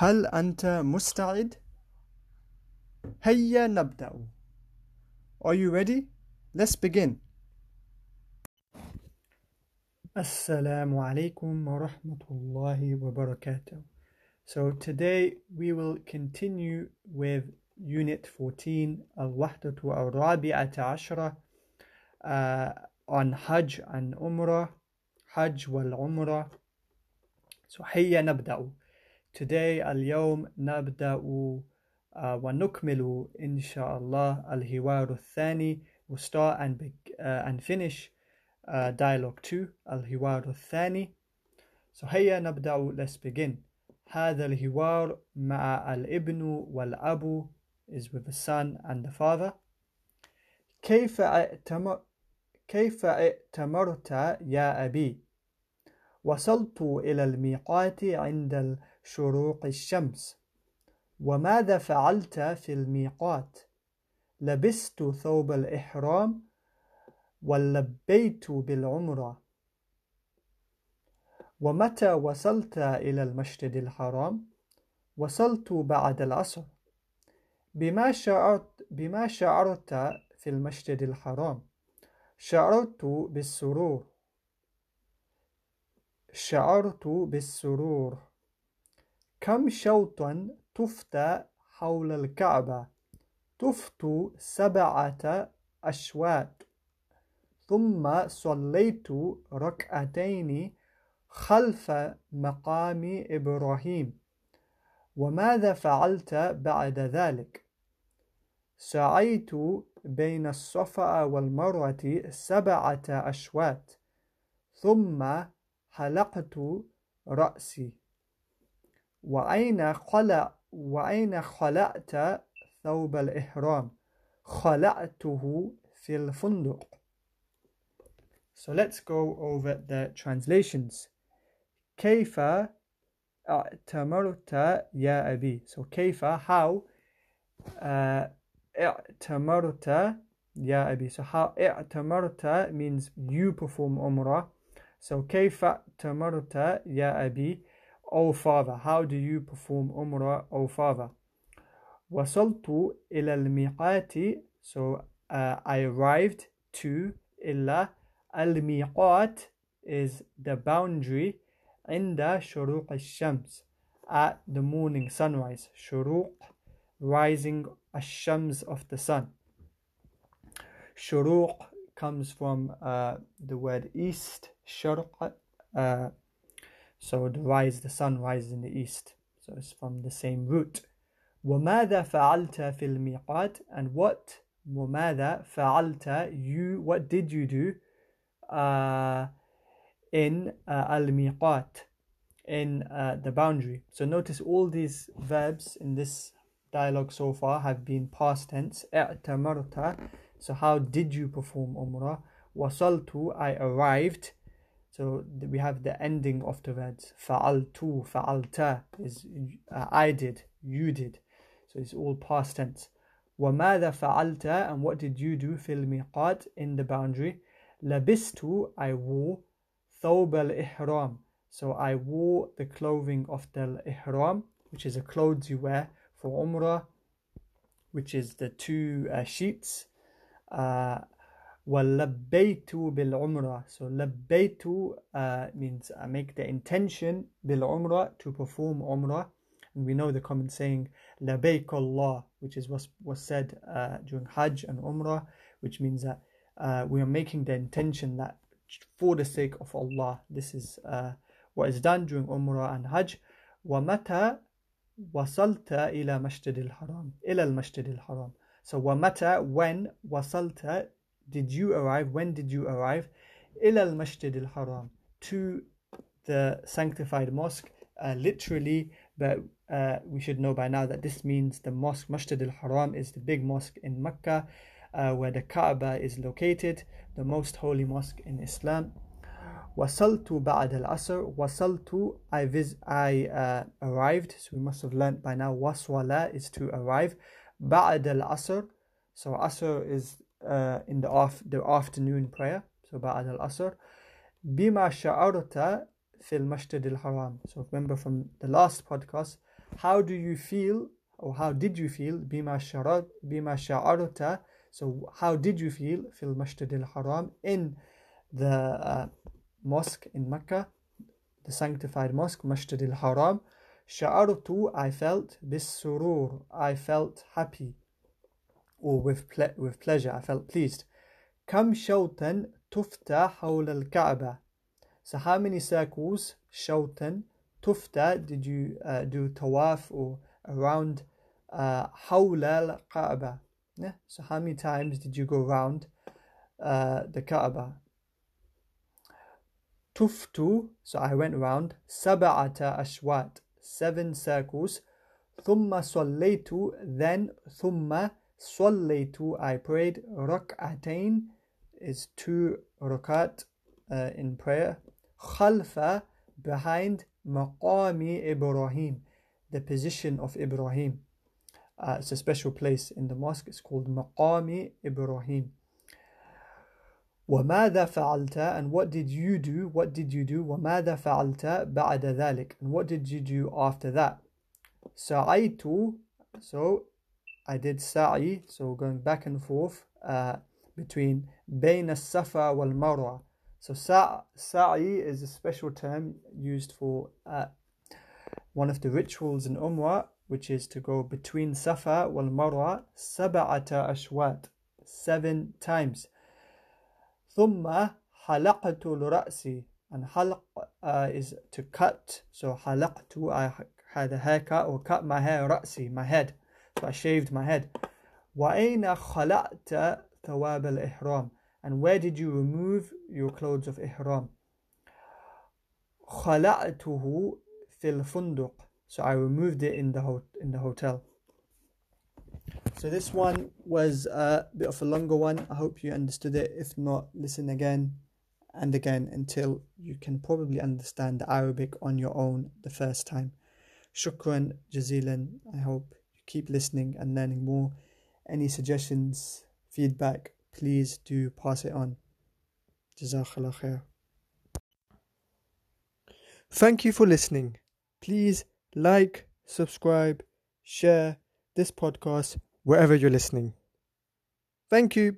هل أنت مستعد؟ هيا نبدأ. Are you ready? Let's begin. Assalamu alaikum wa rahmatullahi wa barakatuh. So today we will continue with Unit 14 Al-Wahdatu Al-Rabi'ata Ashra uh, on Hajj and Umrah, Hajj wal Umrah. So هيا نبدأ. Today اليوم نبدأ ونكمل إن شاء الله الحوار الثاني. We'll start and, be, uh, and finish uh, dialogue 2 الحوار الثاني. So هيا نبدأ. Let's begin. هذا الحوار مع الابن والأب is with the son and the father. كيف اعتمر كيف ائتمرت يا أبي؟ وصلت إلى الميقات عند شروق الشمس. وماذا فعلت في الميقات؟ لبست ثوب الإحرام ولبيت بالعمرة. ومتى وصلت إلى المسجد الحرام؟ وصلت بعد العصر. بما شعرت بما شعرت في المسجد الحرام؟ شعرت بالسرور. شعرت بالسرور. كم شوطا طفت حول الكعبة؟ طفت سبعة أشواط. ثم صليت ركعتين خلف مقام إبراهيم. وماذا فعلت بعد ذلك؟ سعيت بين الصفا والمروة سبعة أشواط ثم حلقت رأسي وأين خلع وأين خلعت ثوب الإحرام؟ خلعته في الفندق. So let's go over the translations. كيف اعتمرت يا أبي؟ So كيف how uh, اعتمرت يا أبي؟ So how اعتمرت means you perform umrah So كيف اعتمرت يا أبي؟ O father how do you perform umrah O father وصلت إلى الميقات So uh, I arrived to إلى الميقات is the boundary عند شروق الشمس at the morning sunrise شروق rising الشمس of the sun شروق comes from uh, the word east شرق uh, so the rise the sun rises in the east so it's from the same root وماذا فعلت في الميقات and what وماذا فعلت you what did you do uh, in uh, al-miqat in uh, the boundary so notice all these verbs in this dialogue so far have been past tense اعتمرت so how did you perform umrah wasaltu I arrived so we have the ending of the words fa'altu fa'alta is uh, I did you did so it's all past tense وماذا فعلت and what did you do في الميقات in the boundary لبست I wore ثوب الإحرام so I wore the clothing of the ihram which is the clothes you wear for umrah which is the two uh, sheets uh, وَلَبَّيْتُ بِالْعُمْرَةِ So لَبَّيْتُ uh, means I make the intention بِالْعُمْرَةِ to perform umrah and we know the common saying لَبَيْكَ Allah which is what was said uh, during Hajj and Umrah which means that uh, we are making the intention that for the sake of Allah this is uh, what is done during Umrah and Hajj وَمَتَى وصلت إلى مسجد الحرام إلى المسجد الحرام so ومتى when وصلت did you arrive when did you arrive إلى المسجد الحرام to the sanctified mosque uh, literally but uh, we should know by now that this means the mosque Masjid al-Haram is the big mosque in Mecca uh, where the Kaaba is located the most holy mosque in Islam وصلت بعد العصر وصلت I, vis- I uh, arrived so we must have learnt by now waswala is to arrive بعد العصر so asr is uh, in the, af- the afternoon prayer so بعد العصر بما شعرت في المسجد الحرام so remember from the last podcast how do you feel or how did you feel بما شعرت بما شعرت so how did you feel في المسجد الحرام in the uh, mosque in Mecca the sanctified mosque Masjid al-Haram شعرت I felt بالسرور I felt happy or with, ple with pleasure I felt pleased كم شوطا تفتى حول الكعبة so how many circles شوطا تفتى did you uh, do tawaf or around uh, حول الكعبة yeah? so how many times did you go around uh, the Kaaba tuftu so I went around سبعة أشواط seven circles ثم صليت then ثم صليت I prayed ركعتين is two rakat uh, in prayer خلف behind مقام Ibrahim the position of Ibrahim uh, it's a special place in the mosque it's called مقام Ibrahim وماذا فعلت and what did you do what did you do وماذا فعلت بعد ذلك and what did you do after that سعيت so I did sa'i so going back and forth uh, between بين الصفا والمروة so sa'i is a special term used for uh, one of the rituals in Umrah which is to go between Safa wal Marwa سبعة أشواط seven times ثم حلقت رأسي and حلق uh, is to cut so حلقت I had a haircut or cut my hair رأسي my head so I shaved my head وأين خلعت ثواب الإحرام and where did you remove your clothes of ihram خلعته في الفندق so I removed it in the ho- in the hotel so this one was a bit of a longer one. I hope you understood it. If not, listen again and again until you can probably understand the Arabic on your own the first time. Shukran jazilan. I hope you keep listening and learning more. Any suggestions, feedback, please do pass it on. Jazakallah khair. Thank you for listening. Please like, subscribe, share this podcast wherever you're listening. Thank you.